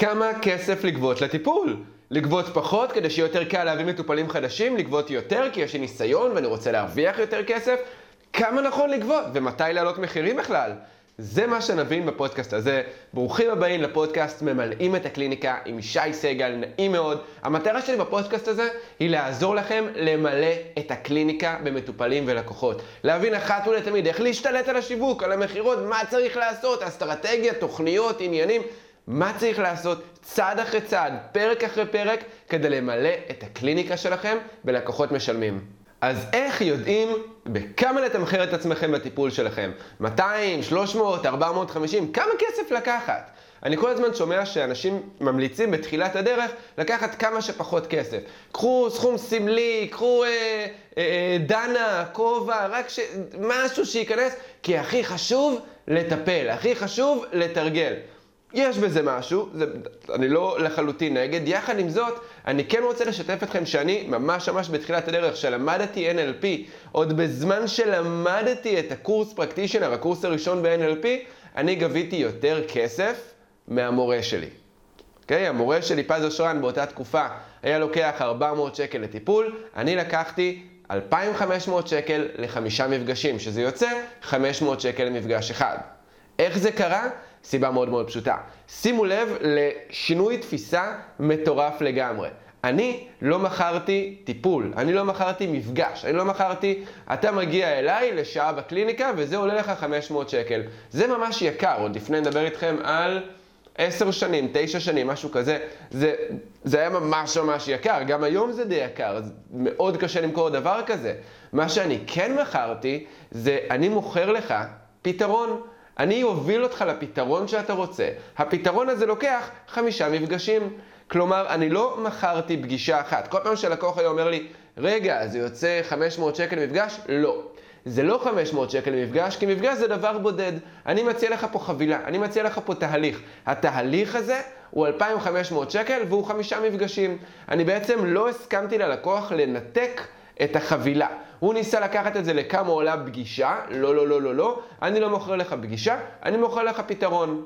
כמה כסף לגבות לטיפול. לגבות פחות כדי שיהיה יותר קל להביא מטופלים חדשים, לגבות יותר כי יש לי ניסיון ואני רוצה להרוויח יותר כסף. כמה נכון לגבות ומתי להעלות מחירים בכלל. זה מה שנבין בפודקאסט הזה. ברוכים הבאים לפודקאסט ממלאים את הקליניקה עם ישי סגל, נעים מאוד. המטרה שלי בפודקאסט הזה היא לעזור לכם למלא את הקליניקה במטופלים ולקוחות. להבין אחת ולתמיד איך להשתלט על השיווק, על המכירות, מה צריך לעשות, אסטרטגיה, תוכניות, עניינים. מה צריך לעשות צעד אחרי צעד, פרק אחרי פרק, כדי למלא את הקליניקה שלכם בלקוחות משלמים. אז איך יודעים בכמה לתמחר את עצמכם בטיפול שלכם? 200, 300, 450, כמה כסף לקחת? אני כל הזמן שומע שאנשים ממליצים בתחילת הדרך לקחת כמה שפחות כסף. קחו סכום סמלי, קחו אה, אה, אה דנה, כובע, רק ש... משהו שייכנס, כי הכי חשוב לטפל, הכי חשוב לתרגל. יש בזה משהו, זה, אני לא לחלוטין נגד, יחד עם זאת, אני כן רוצה לשתף אתכם שאני ממש ממש בתחילת הדרך, שלמדתי NLP, עוד בזמן שלמדתי את הקורס פרקטישנר, הקורס הראשון ב-NLP, אני גביתי יותר כסף מהמורה שלי. אוקיי? Okay? המורה שלי, פז אושרן, באותה תקופה, היה לוקח 400 שקל לטיפול, אני לקחתי 2,500 שקל לחמישה מפגשים, שזה יוצא 500 שקל למפגש אחד. איך זה קרה? סיבה מאוד מאוד פשוטה. שימו לב לשינוי תפיסה מטורף לגמרי. אני לא מכרתי טיפול, אני לא מכרתי מפגש, אני לא מכרתי, אתה מגיע אליי לשעה בקליניקה וזה עולה לך 500 שקל. זה ממש יקר, עוד לפני נדבר איתכם על 10 שנים, 9 שנים, משהו כזה. זה, זה היה ממש ממש יקר, גם היום זה די יקר, זה מאוד קשה למכור דבר כזה. מה שאני כן מכרתי, זה אני מוכר לך פתרון. אני אוביל אותך לפתרון שאתה רוצה. הפתרון הזה לוקח חמישה מפגשים. כלומר, אני לא מכרתי פגישה אחת. כל פעם שלקוח היה אומר לי, רגע, זה יוצא 500 שקל למפגש? לא. זה לא 500 שקל למפגש, כי מפגש זה דבר בודד. אני מציע לך פה חבילה, אני מציע לך פה תהליך. התהליך הזה הוא 2,500 שקל והוא חמישה מפגשים. אני בעצם לא הסכמתי ללקוח לנתק את החבילה. הוא ניסה לקחת את זה לכמה עולה פגישה, לא, לא, לא, לא, לא, אני לא מוכר לך פגישה, אני מוכר לך פתרון.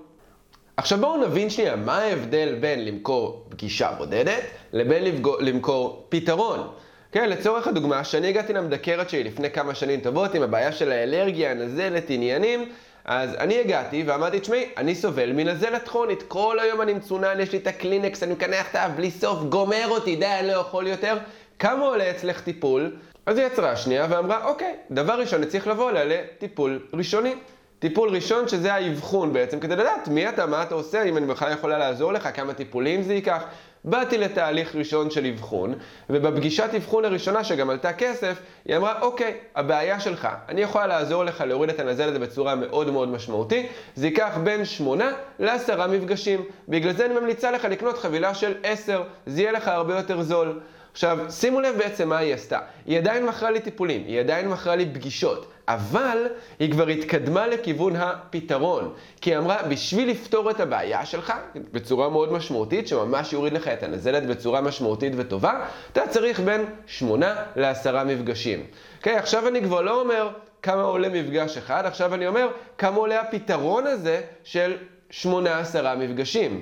עכשיו בואו נבין שנייה, מה ההבדל בין למכור פגישה בודדת לבין למכור פתרון. כן, לצורך הדוגמה, כשאני הגעתי למדקרת שלי לפני כמה שנים טובות עם הבעיה של האלרגיה, הנזלת, עניינים, אז אני הגעתי ואמרתי, תשמעי, אני סובל מנזלת כרונית, כל היום אני מצונן, יש לי את הקלינקס, אני מקנח את האף בלי סוף, גומר אותי, די, אני לא יכול יותר. כמה עולה אצלך טיפול? אז היא עצרה שנייה ואמרה, אוקיי, דבר ראשון, אני צריך לבוא אליה לטיפול ראשוני. טיפול ראשון שזה האבחון בעצם, כדי לדעת מי אתה, מה אתה עושה, אם אני בכלל יכולה לעזור לך, כמה טיפולים זה ייקח. באתי לתהליך ראשון של אבחון, ובפגישת אבחון הראשונה שגם עלתה כסף, היא אמרה, אוקיי, הבעיה שלך, אני יכולה לעזור לך להוריד את הנזל הזה בצורה מאוד מאוד משמעותית, זה ייקח בין שמונה לעשרה מפגשים. בגלל זה אני ממליצה לך לקנות חבילה של עשר, זה יהיה לך הרבה יותר זול. עכשיו, שימו לב בעצם מה היא עשתה. היא עדיין מכרה לי טיפולים, היא עדיין מכרה לי פגישות, אבל היא כבר התקדמה לכיוון הפתרון. כי היא אמרה, בשביל לפתור את הבעיה שלך, בצורה מאוד משמעותית, שממש יוריד לך את הנזלת בצורה משמעותית וטובה, אתה צריך בין שמונה לעשרה מפגשים. אוקיי, okay, עכשיו אני כבר לא אומר כמה עולה מפגש אחד, עכשיו אני אומר כמה עולה הפתרון הזה של שמונה עשרה מפגשים.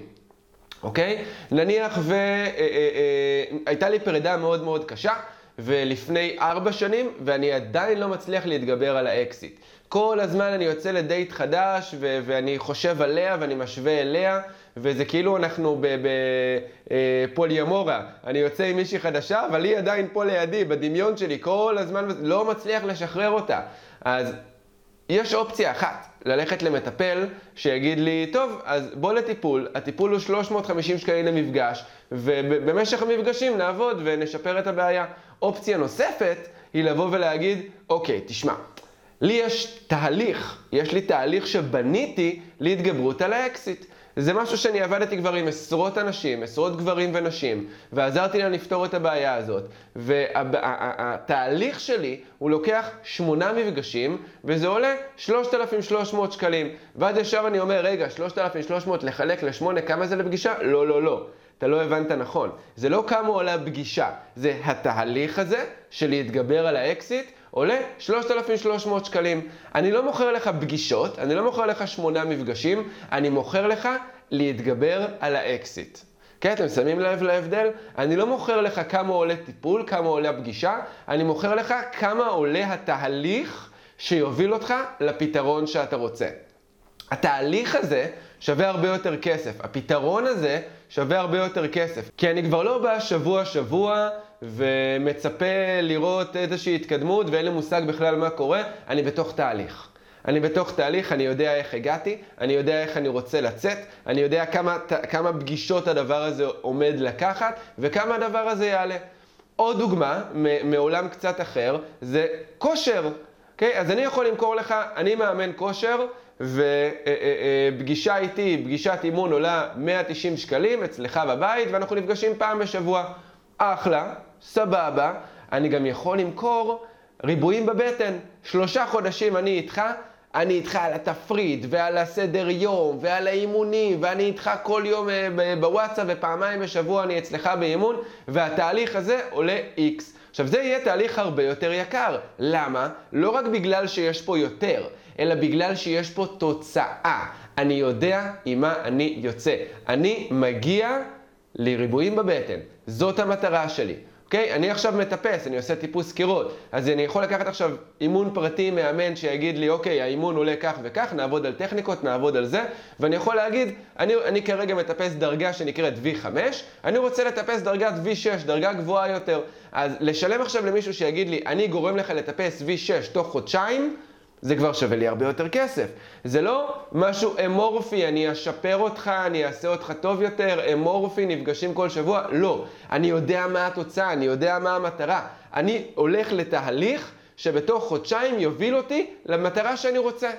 אוקיי? נניח והייתה אה, אה, אה, לי פרידה מאוד מאוד קשה, ולפני ארבע שנים, ואני עדיין לא מצליח להתגבר על האקסית. כל הזמן אני יוצא לדייט חדש, ו- ואני חושב עליה ואני משווה אליה, וזה כאילו אנחנו בפוליומורה. אני יוצא עם מישהי חדשה, אבל היא עדיין פה לידי, בדמיון שלי, כל הזמן, לא מצליח לשחרר אותה. אז יש אופציה אחת, ללכת למטפל שיגיד לי, טוב, אז בוא לטיפול, הטיפול הוא 350 שקלים למפגש, ובמשך המפגשים נעבוד ונשפר את הבעיה. אופציה נוספת היא לבוא ולהגיד, אוקיי, תשמע, לי יש תהליך, יש לי תהליך שבניתי להתגברות על האקסיט. זה משהו שאני עבדתי כבר עם עשרות אנשים, עשרות גברים ונשים, ועזרתי להם לפתור את הבעיה הזאת. והתהליך שלי, הוא לוקח שמונה מפגשים, וזה עולה 3,300 שקלים. ואז ישר אני אומר, רגע, 3,300 לחלק לשמונה, כמה זה לפגישה? לא, לא, לא. אתה לא הבנת נכון. זה לא כמה עולה פגישה, זה התהליך הזה של להתגבר על האקסיט, עולה 3,300 שקלים. אני לא מוכר לך פגישות, אני לא מוכר לך שמונה מפגשים, אני מוכר לך להתגבר על האקסית. כן, אתם שמים לב להבדל? אני לא מוכר לך כמה עולה טיפול, כמה עולה הפגישה, אני מוכר לך כמה עולה התהליך שיוביל אותך לפתרון שאתה רוצה. התהליך הזה שווה הרבה יותר כסף. הפתרון הזה שווה הרבה יותר כסף. כי אני כבר לא בא שבוע-שבוע ומצפה לראות איזושהי התקדמות ואין לי מושג בכלל מה קורה, אני בתוך תהליך. אני בתוך תהליך, אני יודע איך הגעתי, אני יודע איך אני רוצה לצאת, אני יודע כמה, כמה פגישות הדבר הזה עומד לקחת וכמה הדבר הזה יעלה. עוד דוגמה מעולם קצת אחר זה כושר. Okay? אוקיי? אז אני יכול למכור לך, אני מאמן כושר, ופגישה איתי, פגישת אימון עולה 190 שקלים אצלך בבית, ואנחנו נפגשים פעם בשבוע. אחלה, סבבה. אני גם יכול למכור ריבועים בבטן. שלושה חודשים אני איתך, אני איתך על התפריט ועל הסדר יום ועל האימונים ואני איתך כל יום אה, בוואטסאפ ופעמיים בשבוע אני אצלך באימון והתהליך הזה עולה X. עכשיו זה יהיה תהליך הרבה יותר יקר. למה? לא רק בגלל שיש פה יותר, אלא בגלל שיש פה תוצאה. אני יודע עם מה אני יוצא. אני מגיע לריבועים בבטן. זאת המטרה שלי. אוקיי? אני עכשיו מטפס, אני עושה טיפוס קירות, אז אני יכול לקחת עכשיו אימון פרטי מאמן שיגיד לי, אוקיי, האימון עולה כך וכך, נעבוד על טכניקות, נעבוד על זה, ואני יכול להגיד, אני, אני כרגע מטפס דרגה שנקראת V5, אני רוצה לטפס דרגת V6, דרגה גבוהה יותר. אז לשלם עכשיו למישהו שיגיד לי, אני גורם לך לטפס V6 תוך חודשיים, זה כבר שווה לי הרבה יותר כסף. זה לא משהו אמורפי, אני אשפר אותך, אני אעשה אותך טוב יותר, אמורפי, נפגשים כל שבוע. לא. אני יודע מה התוצאה, אני יודע מה המטרה. אני הולך לתהליך שבתוך חודשיים יוביל אותי למטרה שאני רוצה.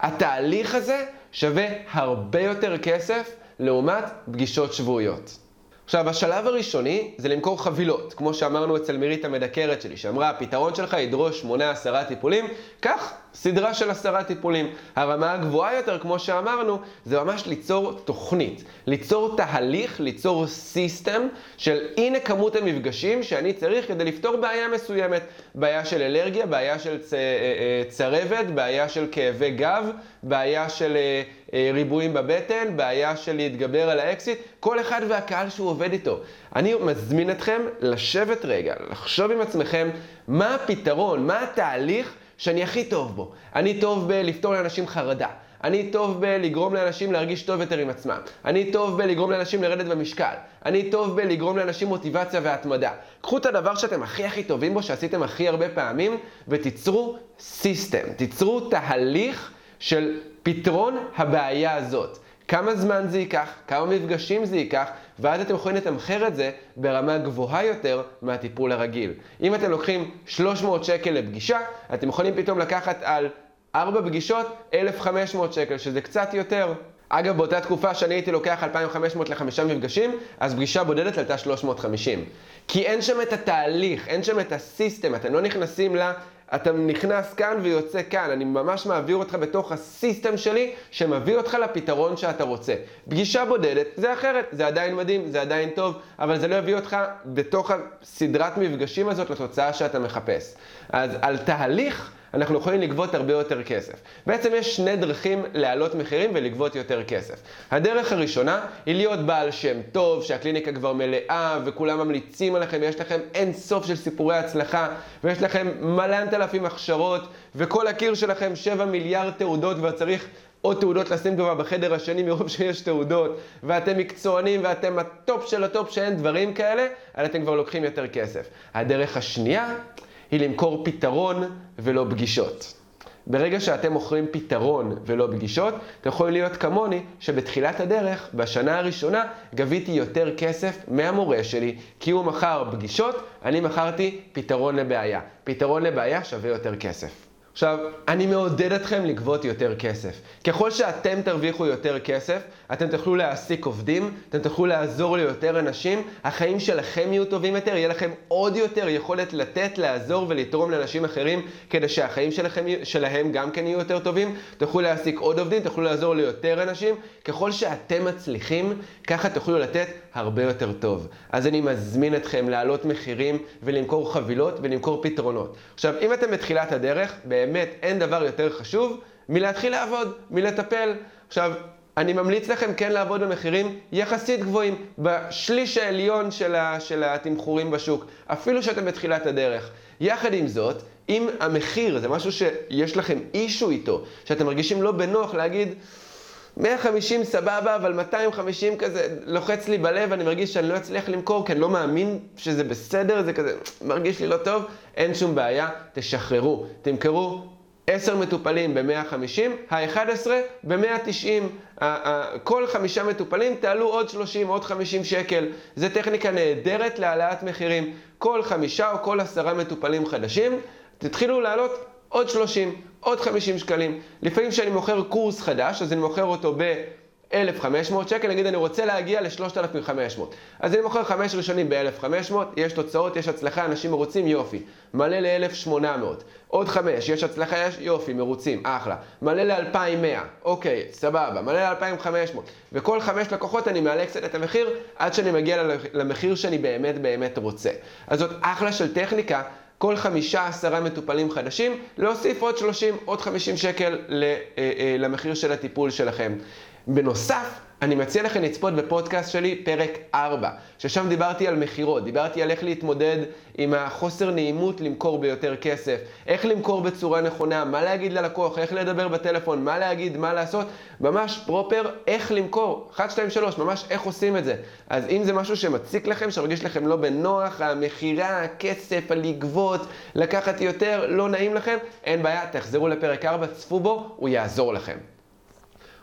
התהליך הזה שווה הרבה יותר כסף לעומת פגישות שבועיות. עכשיו, השלב הראשוני זה למכור חבילות, כמו שאמרנו אצל מירית המדקרת שלי, שאמרה, הפתרון שלך ידרוש 8-10 טיפולים, קח סדרה של עשרה טיפולים. הרמה הגבוהה יותר, כמו שאמרנו, זה ממש ליצור תוכנית, ליצור תהליך, ליצור סיסטם של הנה כמות המפגשים שאני צריך כדי לפתור בעיה מסוימת. בעיה של אלרגיה, בעיה של צ... אה, אה, צרבת, בעיה של כאבי גב, בעיה של אה, ריבועים בבטן, בעיה של להתגבר על האקסיט, כל אחד והקהל שהוא עובד איתו. אני מזמין אתכם לשבת רגע, לחשוב עם עצמכם מה הפתרון, מה התהליך שאני הכי טוב בו. אני טוב בלפתור לאנשים חרדה. אני טוב בלגרום לאנשים להרגיש טוב יותר עם עצמם. אני טוב בלגרום לאנשים לרדת במשקל. אני טוב בלגרום לאנשים מוטיבציה והתמדה. קחו את הדבר שאתם הכי הכי טובים בו, שעשיתם הכי הרבה פעמים, ותיצרו סיסטם. תיצרו תהליך של פתרון הבעיה הזאת. כמה זמן זה ייקח, כמה מפגשים זה ייקח, ואז אתם יכולים לתמחר את זה ברמה גבוהה יותר מהטיפול הרגיל. אם אתם לוקחים 300 שקל לפגישה, אתם יכולים פתאום לקחת על 4 פגישות 1,500 שקל, שזה קצת יותר. אגב, באותה תקופה שאני הייתי לוקח 2,500 לחמישה מפגשים, אז פגישה בודדת עלתה 350. כי אין שם את התהליך, אין שם את הסיסטם, אתם לא נכנסים ל... אתה נכנס כאן ויוצא כאן, אני ממש מעביר אותך בתוך הסיסטם שלי שמביא אותך לפתרון שאתה רוצה. פגישה בודדת זה אחרת, זה עדיין מדהים, זה עדיין טוב, אבל זה לא יביא אותך בתוך הסדרת מפגשים הזאת לתוצאה שאתה מחפש. אז על תהליך אנחנו יכולים לגבות הרבה יותר כסף. בעצם יש שני דרכים להעלות מחירים ולגבות יותר כסף. הדרך הראשונה היא להיות בעל שם טוב, שהקליניקה כבר מלאה וכולם ממליצים עליכם ויש לכם אין סוף של סיפורי הצלחה ויש לכם מלנת אלפים הכשרות וכל הקיר שלכם 7 מיליארד תעודות כבר צריך עוד תעודות לשים כבר בחדר השני מרוב שיש תעודות, ואתם מקצוענים ואתם הטופ של הטופ שאין דברים כאלה, אז אתם כבר לוקחים יותר כסף. הדרך השנייה היא למכור פתרון ולא פגישות. ברגע שאתם מוכרים פתרון ולא פגישות, אתם יכולים להיות כמוני, שבתחילת הדרך, בשנה הראשונה, גביתי יותר כסף מהמורה שלי, כי הוא מכר פגישות, אני מכרתי פתרון לבעיה. פתרון לבעיה שווה יותר כסף. עכשיו, אני מעודד אתכם לגבות יותר כסף. ככל שאתם תרוויחו יותר כסף, אתם תוכלו להעסיק עובדים, אתם תוכלו לעזור ליותר אנשים, החיים שלכם יהיו טובים יותר, יהיה לכם עוד יותר יכולת לתת, לעזור ולתרום לאנשים אחרים, כדי שהחיים שלכם, שלהם גם כן יהיו יותר טובים. תוכלו להעסיק עוד עובדים, תוכלו לעזור ליותר אנשים. ככל שאתם מצליחים, ככה תוכלו לתת הרבה יותר טוב. אז אני מזמין אתכם להעלות מחירים ולמכור חבילות ולמכור פתרונות. עכשיו, אם אתם בתחילת הדרך, באמת אין דבר יותר חשוב מלהתחיל לעבוד, מלטפל. עכשיו, אני ממליץ לכם כן לעבוד במחירים יחסית גבוהים, בשליש העליון של, ה, של התמחורים בשוק, אפילו שאתם בתחילת הדרך. יחד עם זאת, אם המחיר זה משהו שיש לכם אישו איתו, שאתם מרגישים לא בנוח להגיד, 150 סבבה, אבל 250 כזה לוחץ לי בלב, אני מרגיש שאני לא אצליח למכור, כי אני לא מאמין שזה בסדר, זה כזה מרגיש לי לא טוב, אין שום בעיה, תשחררו, תמכרו 10 מטופלים ב-150, ה-11 ב-190, כל חמישה מטופלים תעלו עוד 30, עוד 50 שקל. זו טכניקה נהדרת להעלאת מחירים. כל חמישה או כל עשרה מטופלים חדשים, תתחילו לעלות עוד 30, עוד 50 שקלים. לפעמים כשאני מוכר קורס חדש, אז אני מוכר אותו ב... 1,500 שקל, נגיד אני רוצה להגיע ל-3,500. אז אני מוכר חמש ראשונים ב-1,500, יש תוצאות, יש הצלחה, אנשים מרוצים, יופי. מלא ל-1,800. עוד חמש, יש הצלחה, יש יופי, מרוצים, אחלה. מלא ל-2,100, אוקיי, סבבה. מלא ל-2,500. וכל חמש לקוחות אני מעלה קצת את המחיר, עד שאני מגיע למחיר שאני באמת באמת רוצה. אז זאת אחלה של טכניקה. כל חמישה עשרה מטופלים חדשים, להוסיף עוד 30, עוד 50 שקל אה, אה, למחיר של הטיפול שלכם. בנוסף, אני מציע לכם לצפות בפודקאסט שלי, פרק 4, ששם דיברתי על מכירות, דיברתי על איך להתמודד עם החוסר נעימות למכור ביותר כסף, איך למכור בצורה נכונה, מה להגיד ללקוח, איך לדבר בטלפון, מה להגיד, מה לעשות, ממש פרופר איך למכור, 1, 2, 3, ממש איך עושים את זה. אז אם זה משהו שמציק לכם, שמרגיש לכם לא בנוח, המכירה, הכסף, הלגבות, לקחת יותר, לא נעים לכם, אין בעיה, תחזרו לפרק 4, צפו בו, הוא יעזור לכם.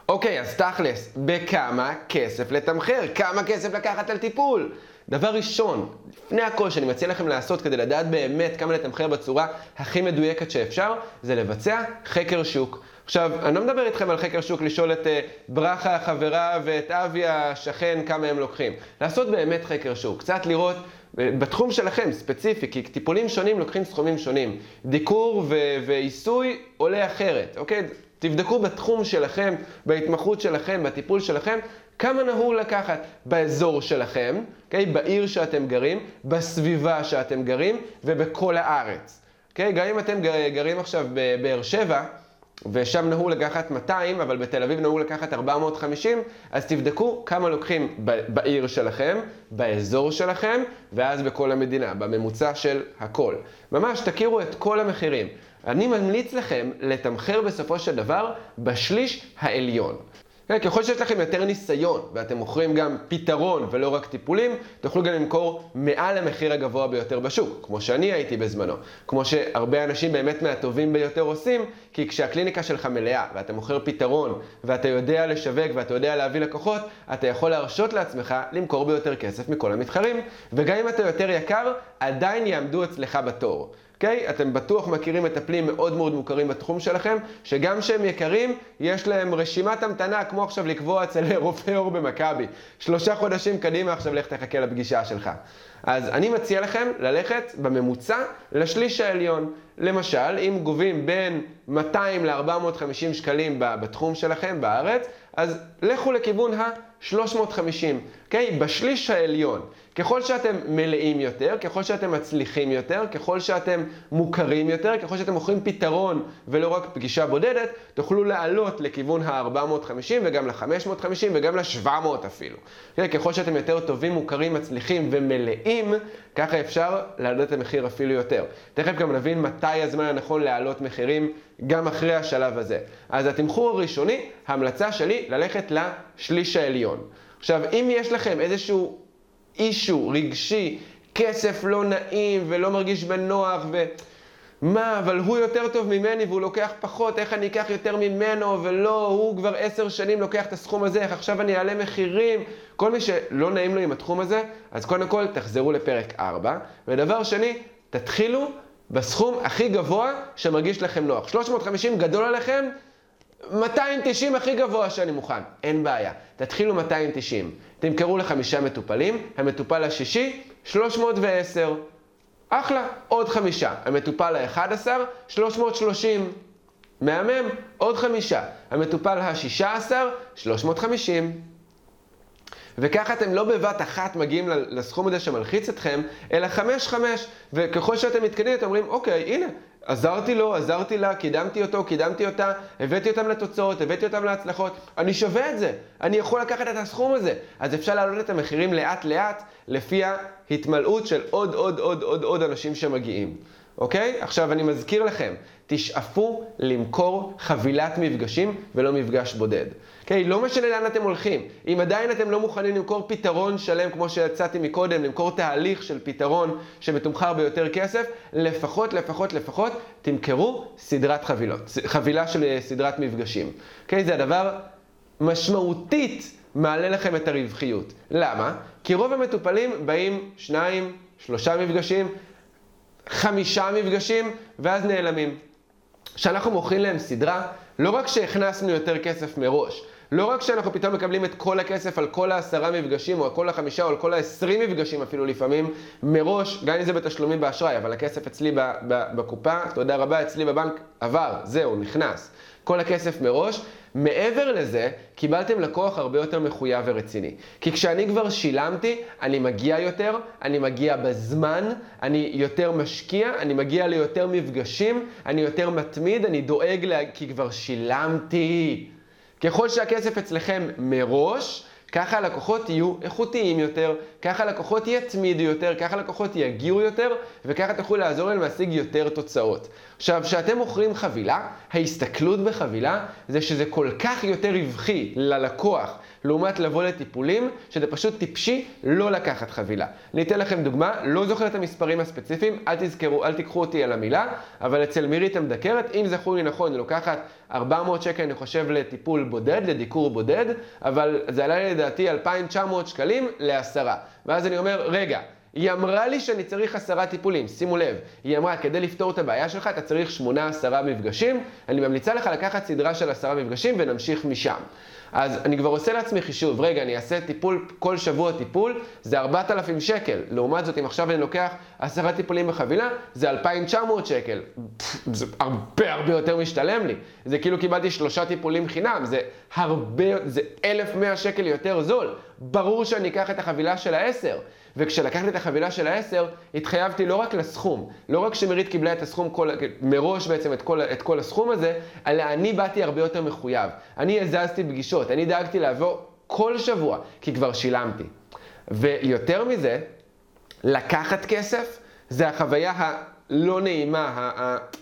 אוקיי, אז תכלס, בכמה כסף לתמחר? כמה כסף לקחת על טיפול? דבר ראשון, לפני הכל שאני מציע לכם לעשות כדי לדעת באמת כמה לתמחר בצורה הכי מדויקת שאפשר, זה לבצע חקר שוק. עכשיו, אני לא מדבר איתכם על חקר שוק לשאול את uh, ברכה החברה ואת אבי השכן כמה הם לוקחים. לעשות באמת חקר שוק, קצת לראות אה, בתחום שלכם, ספציפי, כי טיפולים שונים לוקחים סכומים שונים. דיקור ועיסוי עולה אחרת, אוקיי? תבדקו בתחום שלכם, בהתמחות שלכם, בטיפול שלכם, כמה נהוג לקחת באזור שלכם, okay? אוקיי? בעיר שאתם גרים, בסביבה שאתם גרים ובכל הארץ. Okay? אוקיי? גם אם אתם גרים עכשיו בבאר שבע, ושם נהוג לקחת 200, אבל בתל אביב נהוג לקחת 450, אז תבדקו כמה לוקחים בעיר שלכם, באזור שלכם, ואז בכל המדינה, בממוצע של הכל. ממש תכירו את כל המחירים. אני ממליץ לכם לתמחר בסופו של דבר בשליש העליון. כן, ככל שיש לכם יותר ניסיון ואתם מוכרים גם פתרון ולא רק טיפולים, תוכלו גם למכור מעל המחיר הגבוה ביותר בשוק, כמו שאני הייתי בזמנו. כמו שהרבה אנשים באמת מהטובים ביותר עושים, כי כשהקליניקה שלך מלאה ואתה מוכר פתרון ואתה יודע לשווק ואתה יודע להביא לקוחות, אתה יכול להרשות לעצמך למכור ביותר כסף מכל המתחרים, וגם אם אתה יותר יקר, עדיין יעמדו אצלך בתור. אוקיי? אתם בטוח מכירים מטפלים מאוד מאוד מוכרים בתחום שלכם, שגם שהם יקרים, יש להם רשימת המתנה, כמו עכשיו לקבוע אצל רופא עור במכבי. שלושה חודשים קדימה עכשיו לך תחכה לפגישה שלך. אז אני מציע לכם ללכת בממוצע לשליש העליון. למשל, אם גובים בין 200 ל-450 שקלים בתחום שלכם בארץ, אז לכו לכיוון ה-350, אוקיי? בשליש העליון. ככל שאתם מלאים יותר, ככל שאתם מצליחים יותר, ככל שאתם מוכרים יותר, ככל שאתם מוכרים פתרון ולא רק פגישה בודדת, תוכלו לעלות לכיוון ה-450 וגם ל-550 וגם ל-700 אפילו. כן, ככל שאתם יותר טובים, מוכרים, מצליחים ומלאים, ככה אפשר להעלות את המחיר אפילו יותר. תכף גם נבין מתי הזמן הנכון להעלות מחירים גם אחרי השלב הזה. אז התמחור הראשוני, ההמלצה שלי ללכת לשליש העליון. עכשיו, אם יש לכם איזשהו אישו רגשי, כסף לא נעים ולא מרגיש בנוח ו... מה, אבל הוא יותר טוב ממני והוא לוקח פחות, איך אני אקח יותר ממנו ולא, הוא כבר עשר שנים לוקח את הסכום הזה, איך עכשיו אני אעלה מחירים. כל מי שלא נעים לו עם התחום הזה, אז קודם כל תחזרו לפרק 4. ודבר שני, תתחילו בסכום הכי גבוה שמרגיש לכם נוח. 350 גדול עליכם, 290 הכי גבוה שאני מוכן, אין בעיה. תתחילו 290, תמכרו לחמישה מטופלים, המטופל השישי, 310. אחלה, עוד חמישה. המטופל ה-11, 330. מהמם, עוד חמישה. המטופל ה-16, 350. וככה אתם לא בבת אחת מגיעים לסכום הזה שמלחיץ אתכם, אלא חמש-חמש. וככל שאתם מתקדמים, אתם אומרים, אוקיי, הנה, עזרתי לו, עזרתי לה, קידמתי אותו, קידמתי אותה, הבאתי אותם לתוצאות, הבאתי אותם להצלחות, אני שווה את זה, אני יכול לקחת את הסכום הזה. אז אפשר להעלות את המחירים לאט לאט, לפי ההתמלאות של עוד עוד עוד עוד עוד אנשים שמגיעים. אוקיי? עכשיו אני מזכיר לכם, תשאפו למכור חבילת מפגשים ולא מפגש בודד. אוקיי? לא משנה לאן אתם הולכים. אם עדיין אתם לא מוכנים למכור פתרון שלם, כמו שיצאתי מקודם, למכור תהליך של פתרון שמתומחר ביותר כסף, לפחות, לפחות, לפחות, תמכרו סדרת חבילות, חבילה של אה, סדרת מפגשים. אוקיי? זה הדבר משמעותית מעלה לכם את הרווחיות. למה? כי רוב המטופלים באים שניים, שלושה מפגשים, חמישה מפגשים, ואז נעלמים. כשאנחנו מוכרים להם סדרה, לא רק שהכנסנו יותר כסף מראש, לא רק שאנחנו פתאום מקבלים את כל הכסף על כל העשרה מפגשים, או על כל החמישה, או על כל העשרים מפגשים אפילו לפעמים, מראש, גם אם זה בתשלומים באשראי, אבל הכסף אצלי בקופה, תודה רבה, אצלי בבנק עבר, זהו, נכנס. כל הכסף מראש. מעבר לזה, קיבלתם לקוח הרבה יותר מחויב ורציני. כי כשאני כבר שילמתי, אני מגיע יותר, אני מגיע בזמן, אני יותר משקיע, אני מגיע ליותר מפגשים, אני יותר מתמיד, אני דואג, לה... כי כבר שילמתי. ככל שהכסף אצלכם מראש, ככה הלקוחות יהיו איכותיים יותר, ככה הלקוחות יתמידו יותר, ככה הלקוחות יגיעו יותר, וככה תוכלו לעזור להם להשיג יותר תוצאות. עכשיו, כשאתם מוכרים חבילה, ההסתכלות בחבילה זה שזה כל כך יותר רווחי ללקוח לעומת לבוא לטיפולים, שזה פשוט טיפשי לא לקחת חבילה. אני אתן לכם דוגמה, לא זוכר את המספרים הספציפיים, אל תזכרו, אל תיקחו אותי על המילה, אבל אצל מירית המדקרת, אם זכור לי נכון, היא לוקחת 400 שקל, אני חושב, לטיפול בודד, לדיקור בודד, אבל זה עלה לי לדעתי 2,900 שקלים לעשרה. ואז אני אומר, רגע, היא אמרה לי שאני צריך עשרה טיפולים, שימו לב. היא אמרה, כדי לפתור את הבעיה שלך, אתה צריך שמונה עשרה מפגשים. אני ממליצה לך לקחת סדרה של עשרה מפגשים ונמשיך משם. אז אני כבר עושה לעצמי חישוב, רגע, אני אעשה טיפול, כל שבוע טיפול, זה 4,000 שקל. לעומת זאת, אם עכשיו אני לוקח עשרה טיפולים בחבילה, זה 2,900 שקל. זה הרבה הרבה יותר משתלם לי. זה כאילו קיבלתי שלושה טיפולים חינם, זה הרבה, זה 1,100 שקל יותר זול. ברור שאני אקח את החבילה של העשר. וכשלקחתי את החבילה של העשר, התחייבתי לא רק לסכום, לא רק שמירית קיבלה את הסכום כל, מראש בעצם את כל, את כל הסכום הזה, אלא אני באתי הרבה יותר מחויב. אני הזזתי פגישות, אני דאגתי לעבור כל שבוע, כי כבר שילמתי. ויותר מזה, לקחת כסף זה החוויה הלא נעימה,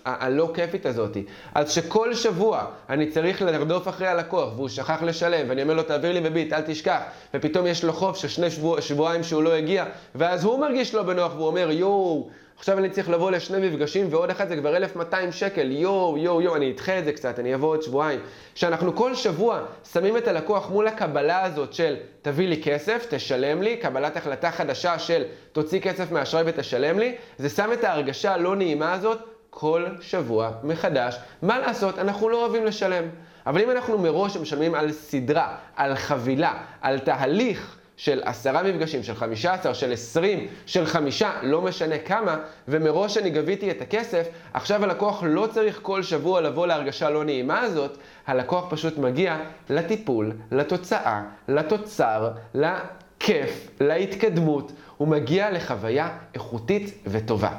הלא כיפית הזאת. אז שכל שבוע אני צריך לרדוף אחרי הלקוח והוא שכח לשלם, ואני אומר לו תעביר לי בביט, אל תשכח, ופתאום יש לו חוב של שני שבוע, שבועיים שהוא לא הגיע, ואז הוא מרגיש לא בנוח והוא אומר יואו, עכשיו אני צריך לבוא לשני מפגשים ועוד אחד זה כבר 1,200 שקל, יואו, יואו, יואו, אני אדחה את זה קצת, אני אבוא עוד שבועיים. שאנחנו כל שבוע שמים את הלקוח מול הקבלה הזאת של תביא לי כסף, תשלם לי, קבלת החלטה חדשה של תוציא כסף מהאשראי ותשלם לי, זה שם את ההרגשה הלא נעימה הזאת כל שבוע מחדש. מה לעשות, אנחנו לא אוהבים לשלם. אבל אם אנחנו מראש משלמים על סדרה, על חבילה, על תהליך, של עשרה מפגשים, של חמישה עשר, של עשרים, של חמישה, לא משנה כמה, ומראש אני גביתי את הכסף, עכשיו הלקוח לא צריך כל שבוע לבוא להרגשה לא נעימה הזאת, הלקוח פשוט מגיע לטיפול, לתוצאה, לתוצר, לכיף, להתקדמות, הוא מגיע לחוויה איכותית וטובה.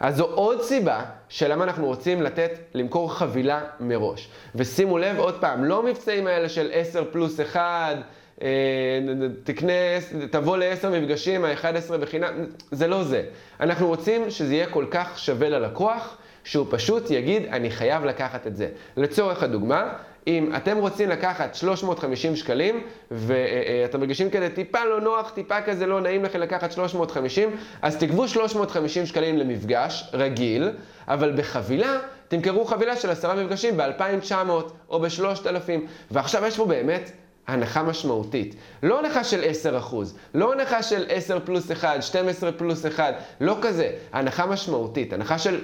אז זו עוד סיבה של למה אנחנו רוצים לתת, למכור חבילה מראש. ושימו לב, עוד פעם, לא מבצעים האלה של 10 פלוס 1, אה, תקנה, תבוא לעשר מפגשים, ה-11 בחינם, זה לא זה. אנחנו רוצים שזה יהיה כל כך שווה ללקוח, שהוא פשוט יגיד, אני חייב לקחת את זה. לצורך הדוגמה, אם אתם רוצים לקחת 350 שקלים, ואתם מרגישים כזה טיפה לא נוח, טיפה כזה לא נעים לכם לקחת 350, אז תגבו 350 שקלים למפגש רגיל, אבל בחבילה, תמכרו חבילה של עשרה מפגשים ב-2,900 או ב-3,000, ועכשיו יש פה באמת הנחה משמעותית. לא הנחה של 10%, לא הנחה של 10 פלוס 1, 12 פלוס 1, לא כזה. הנחה משמעותית, הנחה של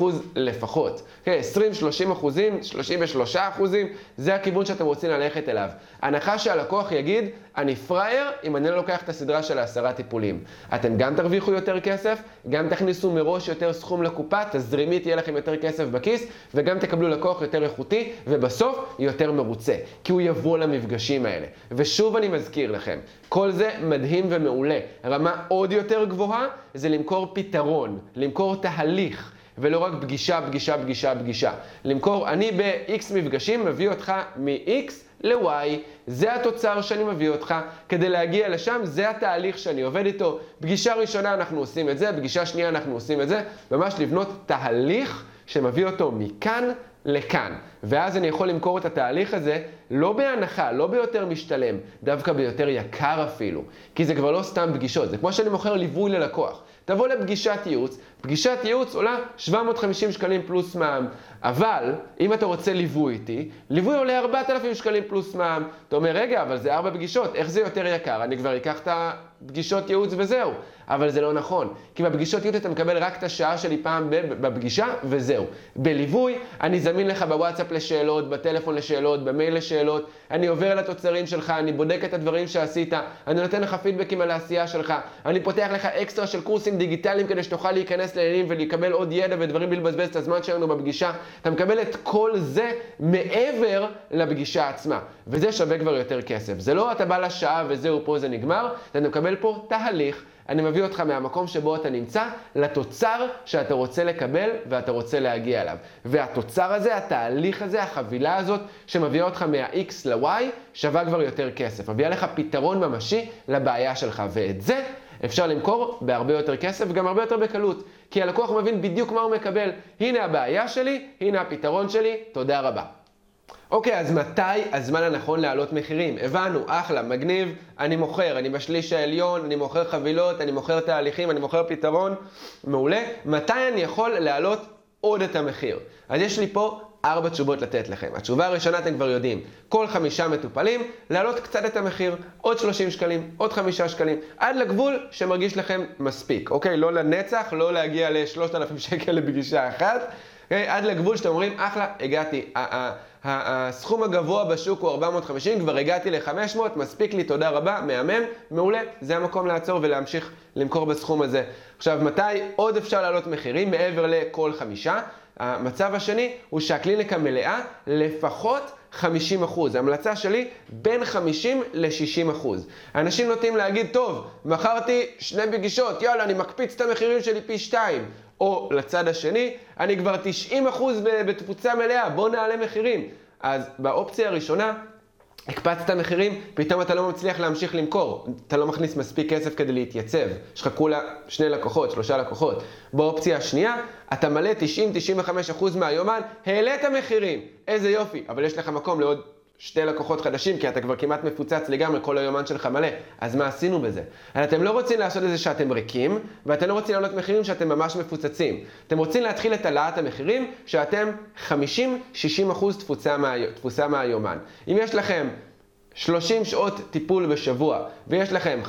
20% לפחות. כן, 20, 30 אחוזים, 33 אחוזים, זה הכיוון שאתם רוצים ללכת אליו. הנחה שהלקוח יגיד, אני פראייר אם אני לא לוקח את הסדרה של העשרה טיפולים. אתם גם תרוויחו יותר כסף, גם תכניסו מראש יותר סכום לקופה, תזרימית יהיה לכם יותר כסף בכיס, וגם תקבלו לקוח יותר איכותי, ובסוף יותר מרוצה, כי הוא יבוא למפגשים האלה. ושוב אני מזכיר לכם, כל זה מדהים ומעולה. רמה עוד יותר גבוהה זה למכור פתרון, למכור תהליך. ולא רק פגישה, פגישה, פגישה, פגישה. למכור, אני ב-X מפגשים מביא אותך מ-X ל-Y, זה התוצר שאני מביא אותך. כדי להגיע לשם, זה התהליך שאני עובד איתו. פגישה ראשונה אנחנו עושים את זה, פגישה שנייה אנחנו עושים את זה. ממש לבנות תהליך שמביא אותו מכאן לכאן. ואז אני יכול למכור את התהליך הזה לא בהנחה, לא ביותר משתלם, דווקא ביותר יקר אפילו. כי זה כבר לא סתם פגישות, זה כמו שאני מוכר ליווי ללקוח. תבוא לפגישת ייעוץ, פגישת ייעוץ עולה 750 שקלים פלוס מע"מ, אבל אם אתה רוצה ליווי איתי, ליווי עולה 4,000 שקלים פלוס מע"מ. אתה אומר, רגע, אבל זה ארבע פגישות, איך זה יותר יקר? אני כבר אקח את הפגישות ייעוץ וזהו. אבל זה לא נכון, כי בפגישות ייעוץ אתה מקבל רק את השעה שלי פעם בפגישה וזהו. בליווי, אני זמין לך בוואטסאפ לשאלות, בטלפון לשאלות, במייל לשאלות, אני עובר על התוצרים שלך, אני בודק את הדברים שעשית, אני נותן לך פידבקים על העשייה שלך, אני פותח לך אקסטרה של קורסים דיגיטליים כדי שתוכל להיכנס לעניינים ולקבל עוד ידע ודברים בלבזבז את הזמן שלנו בפגישה. אתה מקבל את כל זה מעבר לפגישה עצמה, וזה שווה כבר יותר כסף. זה לא אתה בא לשעה וזהו, פה זה נגמר, אתה מקבל פה תהליך. אני מביא אותך מהמקום שבו אתה נמצא לתוצר שאתה רוצה לקבל ואתה רוצה להגיע אליו. והתוצר הזה, התהליך הזה, החבילה הזאת שמביאה אותך מה-X ל-Y, שווה כבר יותר כסף. מביאה לך פתרון ממשי לבעיה שלך, ואת זה אפשר למכור בהרבה יותר כסף וגם הרבה יותר בקלות. כי הלקוח מבין בדיוק מה הוא מקבל. הנה הבעיה שלי, הנה הפתרון שלי, תודה רבה. אוקיי, אז מתי הזמן הנכון להעלות מחירים? הבנו, אחלה, מגניב, אני מוכר, אני בשליש העליון, אני מוכר חבילות, אני מוכר תהליכים, אני מוכר פתרון, מעולה. מתי אני יכול להעלות עוד את המחיר? אז יש לי פה ארבע תשובות לתת לכם. התשובה הראשונה אתם כבר יודעים, כל חמישה מטופלים, להעלות קצת את המחיר, עוד 30 שקלים, עוד חמישה שקלים, עד לגבול שמרגיש לכם מספיק, אוקיי? לא לנצח, לא להגיע ל-3,000 שקל לפגישה אחת, אוקיי? עד לגבול שאתם אומרים, אחלה, הגעתי. הסכום הגבוה בשוק הוא 450, כבר הגעתי ל-500, מספיק לי, תודה רבה, מהמם, מעולה, זה המקום לעצור ולהמשיך למכור בסכום הזה. עכשיו, מתי עוד אפשר להעלות מחירים מעבר לכל חמישה? המצב השני הוא שהקליניקה מלאה לפחות 50 אחוז. ההמלצה שלי בין 50 ל-60 אחוז. אנשים נוטים להגיד, טוב, מכרתי שני פגישות, יאללה, אני מקפיץ את המחירים שלי פי שתיים. או לצד השני, אני כבר 90% בתפוצה מלאה, בוא נעלה מחירים. אז באופציה הראשונה, הקפצת מחירים, פתאום אתה לא מצליח להמשיך למכור. אתה לא מכניס מספיק כסף כדי להתייצב. יש לך כולה שני לקוחות, שלושה לקוחות. באופציה השנייה, אתה מלא 90-95% מהיומן, העלית מחירים. איזה יופי, אבל יש לך מקום לעוד שתי לקוחות חדשים, כי אתה כבר כמעט מפוצץ לגמרי, כל היומן שלך מלא. אז מה עשינו בזה? אתם לא רוצים לעשות את זה שאתם ריקים, ואתם לא רוצים להעלות מחירים שאתם ממש מפוצצים. אתם רוצים להתחיל את העלאת המחירים שאתם 50-60% תפוצה, מה, תפוסה מהיומן. אם יש לכם 30 שעות טיפול בשבוע, ויש לכם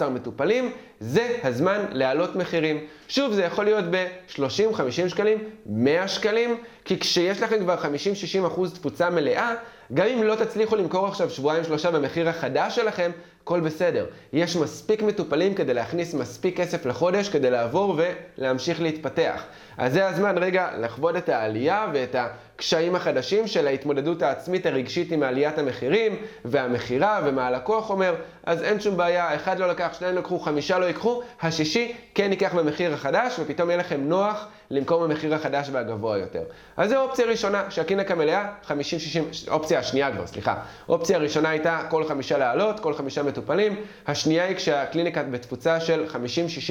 15-17 מטופלים, זה הזמן להעלות מחירים. שוב, זה יכול להיות ב-30, 50 שקלים, 100 שקלים, כי כשיש לכם כבר 50-60 אחוז תפוצה מלאה, גם אם לא תצליחו למכור עכשיו שבועיים שלושה במחיר החדש שלכם, הכל בסדר. יש מספיק מטופלים כדי להכניס מספיק כסף לחודש כדי לעבור ולהמשיך להתפתח. אז זה הזמן רגע לחוות את העלייה ואת הקשיים החדשים של ההתמודדות העצמית הרגשית עם עליית המחירים והמכירה ומה הלקוח אומר, אז אין שום בעיה, אחד לא לקח, שניים לקחו, חמישה לא ייקחו, השישי כן ייקח במחיר החדש ופתאום יהיה לכם נוח למכור במחיר החדש והגבוה יותר. אז זו אופציה ראשונה, שהקליניקה מלאה, 50-60, אופציה השנייה כבר, סליחה. אופציה הראשונה הייתה כל חמישה לעלות, כל חמישה מטופלים. השנייה היא כשהקליניקה בתפוצה של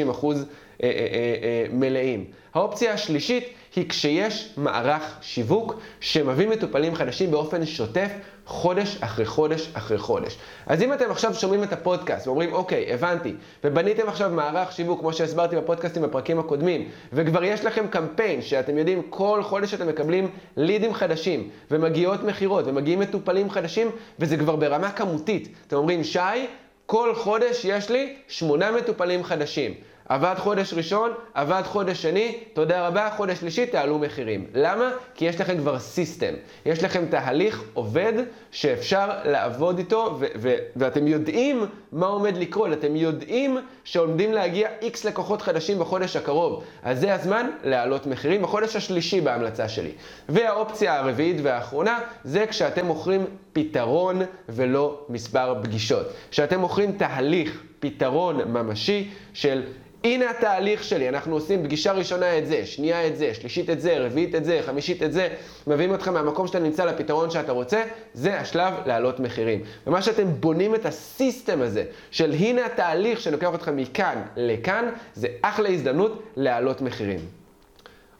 50-60 אחוז אה, אה, אה, מלאים. האופציה השלישית היא כשיש מערך שיווק שמביא מטופלים חדשים באופן שוטף חודש אחרי חודש אחרי חודש. אז אם אתם עכשיו שומעים את הפודקאסט ואומרים, אוקיי, הבנתי, ובניתם עכשיו מערך שיווק, כמו שהסברתי בפודקאסטים בפרקים הקודמים, וכבר יש לכם קמפיין שאתם יודעים, כל חודש אתם מקבלים לידים חדשים, ומגיעות מכירות, ומגיעים מטופלים חדשים, וזה כבר ברמה כמותית. אתם אומרים, שי, כל חודש יש לי שמונה מטופלים חדשים. עבד חודש ראשון, עבד חודש שני, תודה רבה, חודש שלישי, תעלו מחירים. למה? כי יש לכם כבר סיסטם. יש לכם תהליך עובד שאפשר לעבוד איתו, ו- ו- ואתם יודעים מה עומד לקרות, אתם יודעים שעומדים להגיע איקס לקוחות חדשים בחודש הקרוב. אז זה הזמן להעלות מחירים בחודש השלישי בהמלצה שלי. והאופציה הרביעית והאחרונה, זה כשאתם מוכרים פתרון ולא מספר פגישות. כשאתם מוכרים תהליך, פתרון ממשי של הנה התהליך שלי, אנחנו עושים פגישה ראשונה את זה, שנייה את זה, שלישית את זה, רביעית את זה, חמישית את זה, מביאים אותך מהמקום שאתה נמצא לפתרון שאתה רוצה, זה השלב להעלות מחירים. ומה שאתם בונים את הסיסטם הזה, של הנה התהליך שלוקח אותך מכאן לכאן, זה אחלה הזדמנות להעלות מחירים.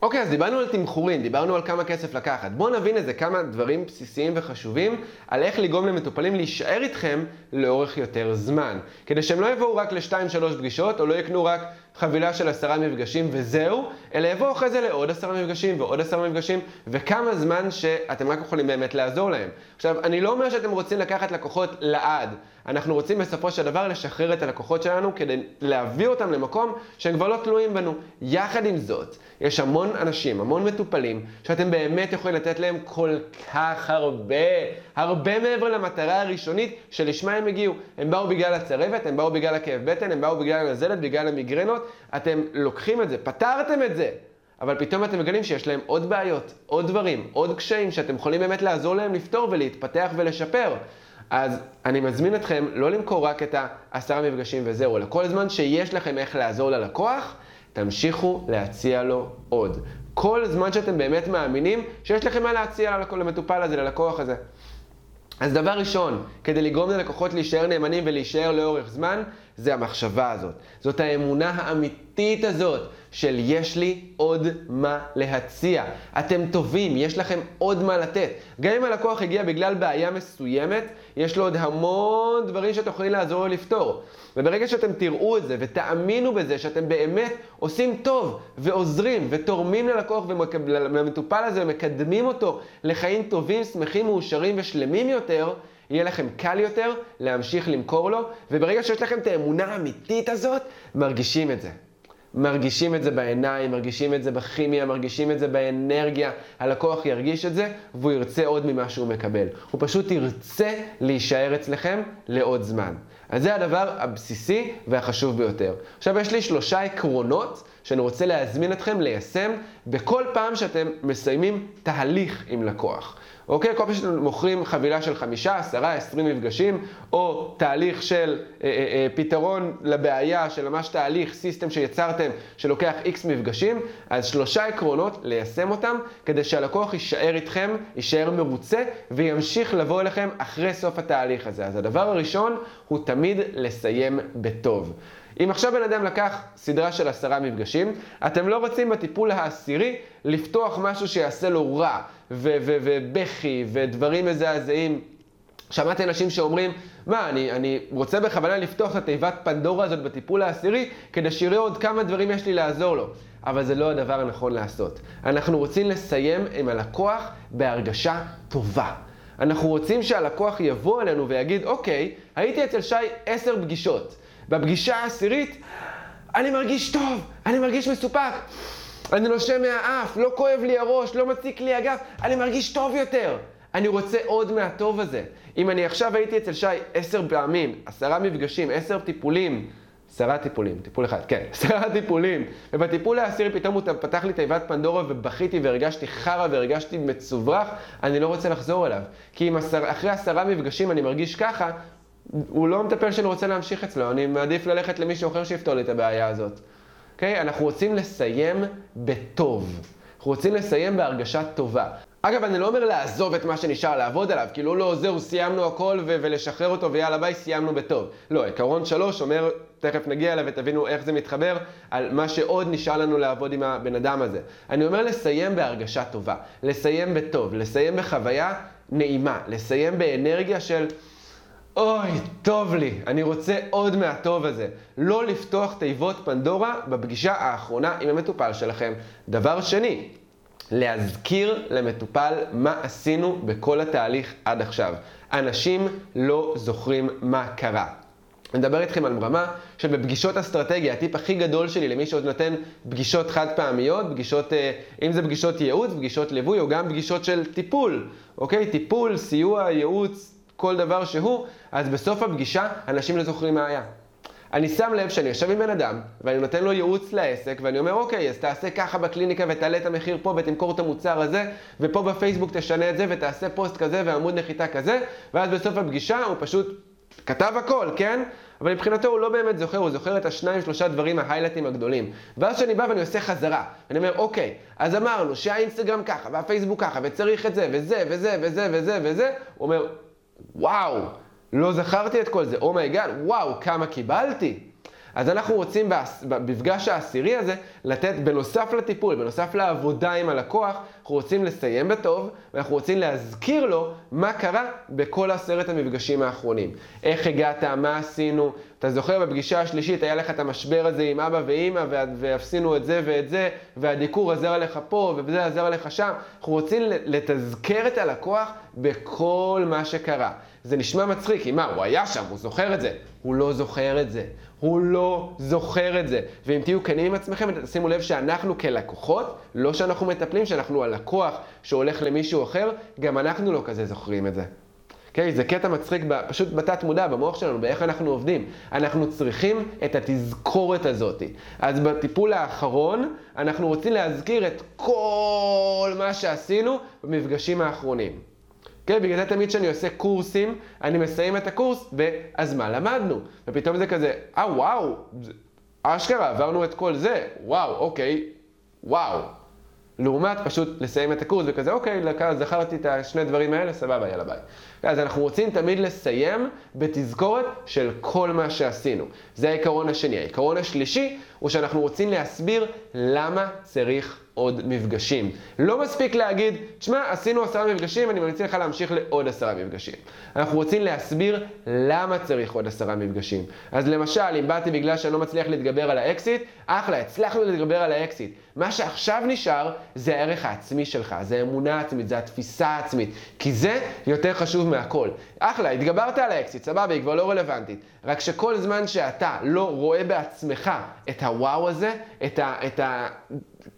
אוקיי, אז דיברנו על תמחורים, דיברנו על כמה כסף לקחת. בואו נבין איזה כמה דברים בסיסיים וחשובים על איך לגרום למטופלים להישאר איתכם לאורך יותר זמן. כדי שהם לא יבואו רק לשתיים-שלוש פגישות, או לא יקנו רק חבילה של עשרה מפגשים וזהו, אלא יבואו אחרי זה לעוד עשרה מפגשים ועוד עשרה מפגשים, וכמה זמן שאתם רק יכולים באמת לעזור להם. עכשיו, אני לא אומר שאתם רוצים לקחת לקוחות לעד. אנחנו רוצים בסופו של דבר לשחרר את הלקוחות שלנו כדי להביא אותם למקום שהם כבר לא תלויים בנו. יחד עם זאת, יש המון אנשים, המון מטופלים, שאתם באמת יכולים לתת להם כל כך הרבה, הרבה מעבר למטרה הראשונית שלשמה הם הגיעו. הם באו בגלל הצרבת, הם באו בגלל הכאב בטן, הם באו בגלל הנזלת, בגלל המיגרנות. אתם לוקחים את זה, פתרתם את זה. אבל פתאום אתם מגלים שיש להם עוד בעיות, עוד דברים, עוד קשיים שאתם יכולים באמת לעזור להם לפתור ולהתפתח ולשפר. אז אני מזמין אתכם לא למכור רק את העשרה מפגשים וזהו, אלא כל זמן שיש לכם איך לעזור ללקוח, תמשיכו להציע לו עוד. כל זמן שאתם באמת מאמינים שיש לכם מה להציע למטופל הזה, ללקוח הזה. אז דבר ראשון, כדי לגרום ללקוחות להישאר נאמנים ולהישאר לאורך זמן, זה המחשבה הזאת. זאת האמונה האמיתית הזאת של יש לי עוד מה להציע. אתם טובים, יש לכם עוד מה לתת. גם אם הלקוח הגיע בגלל בעיה מסוימת, יש לו עוד המון דברים שאתם יכולים לעזור לו לפתור. וברגע שאתם תראו את זה ותאמינו בזה שאתם באמת עושים טוב ועוזרים ותורמים ללקוח ולמטופל הזה ומקדמים אותו לחיים טובים, שמחים, מאושרים ושלמים יותר, יהיה לכם קל יותר להמשיך למכור לו, וברגע שיש לכם את האמונה האמיתית הזאת, מרגישים את זה. מרגישים את זה בעיניים, מרגישים את זה בכימיה, מרגישים את זה באנרגיה. הלקוח ירגיש את זה, והוא ירצה עוד ממה שהוא מקבל. הוא פשוט ירצה להישאר אצלכם לעוד זמן. אז זה הדבר הבסיסי והחשוב ביותר. עכשיו יש לי שלושה עקרונות שאני רוצה להזמין אתכם ליישם בכל פעם שאתם מסיימים תהליך עם לקוח. אוקיי? כל פעם שאתם מוכרים חבילה של חמישה, עשרה, עשרים מפגשים, או תהליך של אה, אה, אה, פתרון לבעיה של ממש תהליך, סיסטם שיצרתם, שלוקח איקס מפגשים, אז שלושה עקרונות, ליישם אותם, כדי שהלקוח יישאר איתכם, יישאר מרוצה, וימשיך לבוא אליכם אחרי סוף התהליך הזה. אז הדבר הראשון הוא תמיד לסיים בטוב. אם עכשיו בן אדם לקח סדרה של עשרה מפגשים, אתם לא רוצים בטיפול העשירי לפתוח משהו שיעשה לו רע, ובכי, ודברים מזעזעים. שמעתי אנשים שאומרים, מה, אני, אני רוצה בכוונה לפתוח את התיבת פנדורה הזאת בטיפול העשירי, כדי שיראה עוד כמה דברים יש לי לעזור לו. אבל זה לא הדבר הנכון לעשות. אנחנו רוצים לסיים עם הלקוח בהרגשה טובה. אנחנו רוצים שהלקוח יבוא אלינו ויגיד, אוקיי, הייתי אצל שי עשר פגישות. בפגישה העשירית, אני מרגיש טוב, אני מרגיש מסופק. אני נושם מהאף, לא כואב לי הראש, לא מציק לי הגב, אני מרגיש טוב יותר. אני רוצה עוד מהטוב הזה. אם אני עכשיו הייתי אצל שי עשר פעמים, עשרה מפגשים, עשר טיפולים, עשרה טיפולים, טיפול אחד, כן, עשרה טיפולים, ובטיפול העשירי פתאום הוא פתח לי תיבת פנדורה ובכיתי והרגשתי חרא והרגשתי מצוברח, אני לא רוצה לחזור אליו. כי אם עשר, אחרי עשרה מפגשים אני מרגיש ככה, הוא לא מטפל שאני רוצה להמשיך אצלו, אני מעדיף ללכת למישהו אחר שיפתור לי את הבעיה הזאת. אוקיי? Okay? אנחנו רוצים לסיים בטוב. אנחנו רוצים לסיים בהרגשה טובה. אגב, אני לא אומר לעזוב את מה שנשאר, לעבוד עליו, כאילו לא, זהו, סיימנו הכל ו- ולשחרר אותו ויאללה ביי, סיימנו בטוב. לא, עקרון שלוש אומר, תכף נגיע אליו ותבינו איך זה מתחבר, על מה שעוד נשאר לנו לעבוד עם הבן אדם הזה. אני אומר לסיים בהרגשה טובה, לסיים בטוב, לסיים בחוויה נעימה, לסיים באנרגיה של... אוי, טוב לי, אני רוצה עוד מהטוב הזה. לא לפתוח תיבות פנדורה בפגישה האחרונה עם המטופל שלכם. דבר שני, להזכיר למטופל מה עשינו בכל התהליך עד עכשיו. אנשים לא זוכרים מה קרה. אני מדבר איתכם על רמה של בפגישות אסטרטגיה, הטיפ הכי גדול שלי למי שעוד נותן פגישות חד פעמיות, פגישות, אה, אם זה פגישות ייעוץ, פגישות ליווי או גם פגישות של טיפול, אוקיי? טיפול, סיוע, ייעוץ, כל דבר שהוא, אז בסוף הפגישה אנשים לא זוכרים מה היה. אני שם לב שאני יושב עם בן אדם, ואני נותן לו ייעוץ לעסק, ואני אומר, אוקיי, אז תעשה ככה בקליניקה ותעלה את המחיר פה ותמכור את המוצר הזה, ופה בפייסבוק תשנה את זה ותעשה פוסט כזה ועמוד נחיתה כזה, ואז בסוף הפגישה הוא פשוט כתב הכל, כן? אבל מבחינתו הוא לא באמת זוכר, הוא זוכר את השניים, שלושה דברים, ההיילייטים הגדולים. ואז כשאני בא ואני עושה חזרה, אני אומר, אוקיי, אז אמרנו שהאינסטגרם ככה, והפייסבוק ככה, וצריך את זה, וזה, וזה, וזה, וזה, וזה, הוא אומר, וואו, לא זכרתי את כל זה, oh my god, oh וואו, כמה קיבלתי. אז אנחנו רוצים במפגש העשירי הזה לתת, בנוסף לטיפול, בנוסף לעבודה עם הלקוח, אנחנו רוצים לסיים בטוב, ואנחנו רוצים להזכיר לו מה קרה בכל עשרת המפגשים האחרונים. איך הגעת, מה עשינו, אתה זוכר בפגישה השלישית היה לך את המשבר הזה עם אבא ואימא, ועשינו את זה ואת זה, והדיקור עזר לך פה, וזה עזר לך שם. אנחנו רוצים לתזכר את הלקוח בכל מה שקרה. זה נשמע מצחיק, כי מה, הוא היה שם, הוא זוכר את זה. הוא לא זוכר את זה. הוא לא זוכר את זה. ואם תהיו כנים עם עצמכם, שימו לב שאנחנו כלקוחות, לא שאנחנו מטפלים, שאנחנו הלקוח שהולך למישהו אחר, גם אנחנו לא כזה זוכרים את זה. אוקיי? Okay, זה קטע מצחיק פשוט בתת מודע, במוח שלנו, באיך אנחנו עובדים. אנחנו צריכים את התזכורת הזאת. אז בטיפול האחרון, אנחנו רוצים להזכיר את כל מה שעשינו במפגשים האחרונים. כן, בגלל זה תמיד כשאני עושה קורסים, אני מסיים את הקורס, ואז מה למדנו? ופתאום זה כזה, אה וואו, אשכרה, עברנו את כל זה, וואו, אוקיי, וואו. לעומת פשוט לסיים את הקורס וכזה, אוקיי, זכרתי את השני דברים האלה, סבבה, יאללה ביי. אז אנחנו רוצים תמיד לסיים בתזכורת של כל מה שעשינו. זה העיקרון השני. העיקרון השלישי הוא שאנחנו רוצים להסביר למה צריך עוד מפגשים. לא מספיק להגיד, תשמע, עשינו עשרה מפגשים, אני ממליץ לך להמשיך לעוד עשרה מפגשים. אנחנו רוצים להסביר למה צריך עוד עשרה מפגשים. אז למשל, אם באתי בגלל שאני לא מצליח להתגבר על האקסית, אחלה, הצלחנו להתגבר על האקסית. מה שעכשיו נשאר זה הערך העצמי שלך, זה האמונה העצמית, זה התפיסה העצמית, כי זה יותר חשוב מהכל. אחלה, התגברת על האקסית, סבבה, היא כבר לא רלוונטית. רק שכל זמן שאתה לא רואה בעצמך את הוואו הזה, את ה... את ה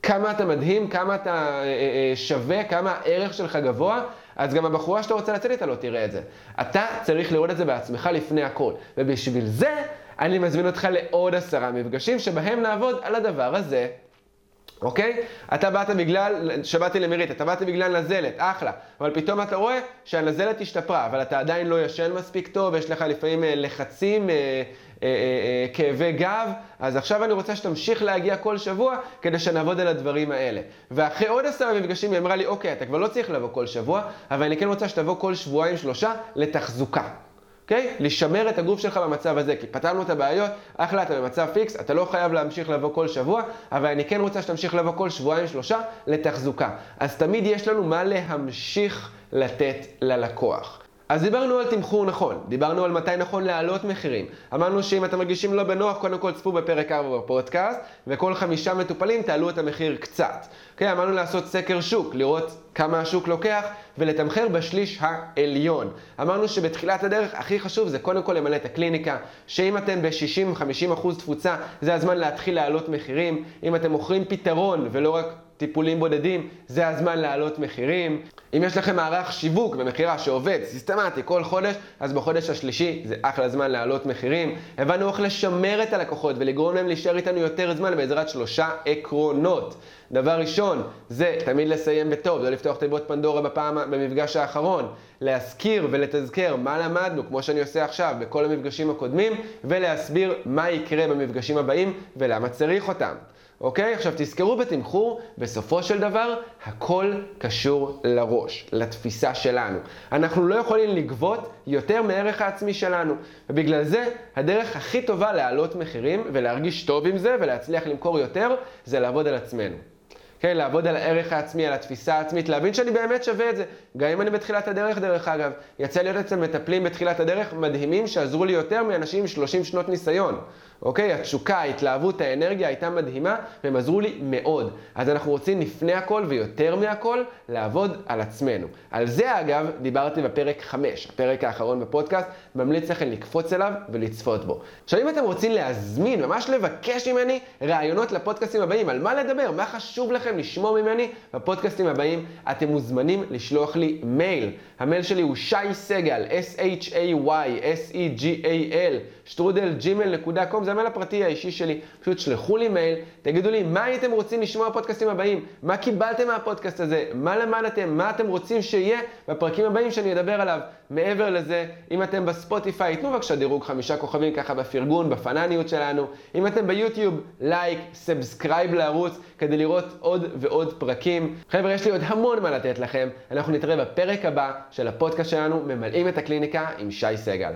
כמה אתה מדהים, כמה אתה אה, אה, אה, שווה, כמה הערך שלך גבוה, אז גם הבחורה שאתה רוצה לצאת איתה לא תראה את זה. אתה צריך לראות את זה בעצמך לפני הכל. ובשביל זה, אני מזמין אותך לעוד עשרה מפגשים שבהם נעבוד על הדבר הזה. אוקיי? אתה באת בגלל, שבאתי למירית, אתה באת בגלל נזלת, אחלה. אבל פתאום אתה רואה שהנזלת השתפרה, אבל אתה עדיין לא ישן מספיק טוב, יש לך לפעמים אה, לחצים, אה, אה, כאבי גב, אז עכשיו אני רוצה שתמשיך להגיע כל שבוע כדי שנעבוד על הדברים האלה. ואחרי עוד עשרה מפגשים היא אמרה לי, אוקיי, אתה כבר לא צריך לבוא כל שבוע, אבל אני כן רוצה שתבוא כל שבועיים שלושה לתחזוקה. אוקיי? Okay? לשמר את הגוף שלך במצב הזה, כי פתרנו את הבעיות, אחלה, אתה במצב פיקס, אתה לא חייב להמשיך לבוא כל שבוע, אבל אני כן רוצה שתמשיך לבוא כל שבועיים שלושה לתחזוקה. אז תמיד יש לנו מה להמשיך לתת ללקוח. אז דיברנו על תמחור נכון, דיברנו על מתי נכון להעלות מחירים. אמרנו שאם אתם מרגישים לא בנוח, קודם כל צפו בפרק 4 בפודקאסט, וכל חמישה מטופלים תעלו את המחיר קצת. אוקיי, אמרנו לעשות סקר שוק, לראות כמה השוק לוקח, ולתמחר בשליש העליון. אמרנו שבתחילת הדרך הכי חשוב זה קודם כל למלא את הקליניקה, שאם אתם ב-60-50% תפוצה, זה הזמן להתחיל להעלות מחירים. אם אתם מוכרים פתרון ולא רק טיפולים בודדים, זה הזמן להעלות מחירים. אם יש לכם מערך שיווק ומכירה שעובד סיסטמטי כל חודש, אז בחודש השלישי זה אחלה זמן להעלות מחירים. הבנו איך לשמר את הלקוחות ולגרום להם להישאר איתנו יותר זמן בעזרת שלושה עקרונות. דבר ראשון, זה תמיד לסיים בטוב, לא לפתוח תיבות פנדורה בפעם, במפגש האחרון. להזכיר ולתזכר מה למדנו, כמו שאני עושה עכשיו בכל המפגשים הקודמים, ולהסביר מה יקרה במפגשים הבאים ולמה צריך אותם. אוקיי? עכשיו תזכרו בתמחור, בסופו של דבר, הכל קשור לראש, לתפיסה שלנו. אנחנו לא יכולים לגבות יותר מערך העצמי שלנו, ובגלל זה הדרך הכי טובה להעלות מחירים ולהרגיש טוב עם זה ולהצליח למכור יותר, זה לעבוד על עצמנו. כן, לעבוד על הערך העצמי, על התפיסה העצמית, להבין שאני באמת שווה את זה. גם אם אני בתחילת הדרך, דרך אגב. יצא להיות אצל מטפלים בתחילת הדרך מדהימים שעזרו לי יותר מאנשים עם 30 שנות ניסיון. אוקיי? התשוקה, ההתלהבות, האנרגיה הייתה מדהימה, והם עזרו לי מאוד. אז אנחנו רוצים לפני הכל ויותר מהכל לעבוד על עצמנו. על זה אגב דיברתי בפרק 5, הפרק האחרון בפודקאסט, ממליץ לכם לקפוץ אליו ולצפות בו. עכשיו אם אתם רוצים להזמין, ממש לבקש ממני רעיונות לפודקאסטים הבאים, על מה לדבר, מה חשוב לכם לשמוע ממני בפודקאסטים הבאים, אתם מוזמנים לשלוח לי מייל. המייל שלי הוא שי סגל, S-H-A-Y, S-E-G-A-L, שטרודל gmail.com, זה המייל הפרטי האישי שלי. פשוט שלחו לי מייל, תגידו לי מה הייתם רוצים לשמוע בפודקאסטים הבאים, מה קיבלתם מהפודקאסט הזה, מה למדתם, מה אתם רוצים שיהיה בפרקים הבאים שאני אדבר עליו. מעבר לזה, אם אתם בספוטיפיי, תנו בבקשה דירוג חמישה כוכבים ככה בפרגון, בפנניות שלנו. אם אתם ביוטיוב, לייק, subscribe לערוץ כדי לראות עוד ועוד פרקים. חבר'ה, יש לי עוד המון מה לתת לכם. אנחנו נתראה בפרק הבא של הפודקאסט שלנו, ממלאים את הקליניקה עם שי סגל.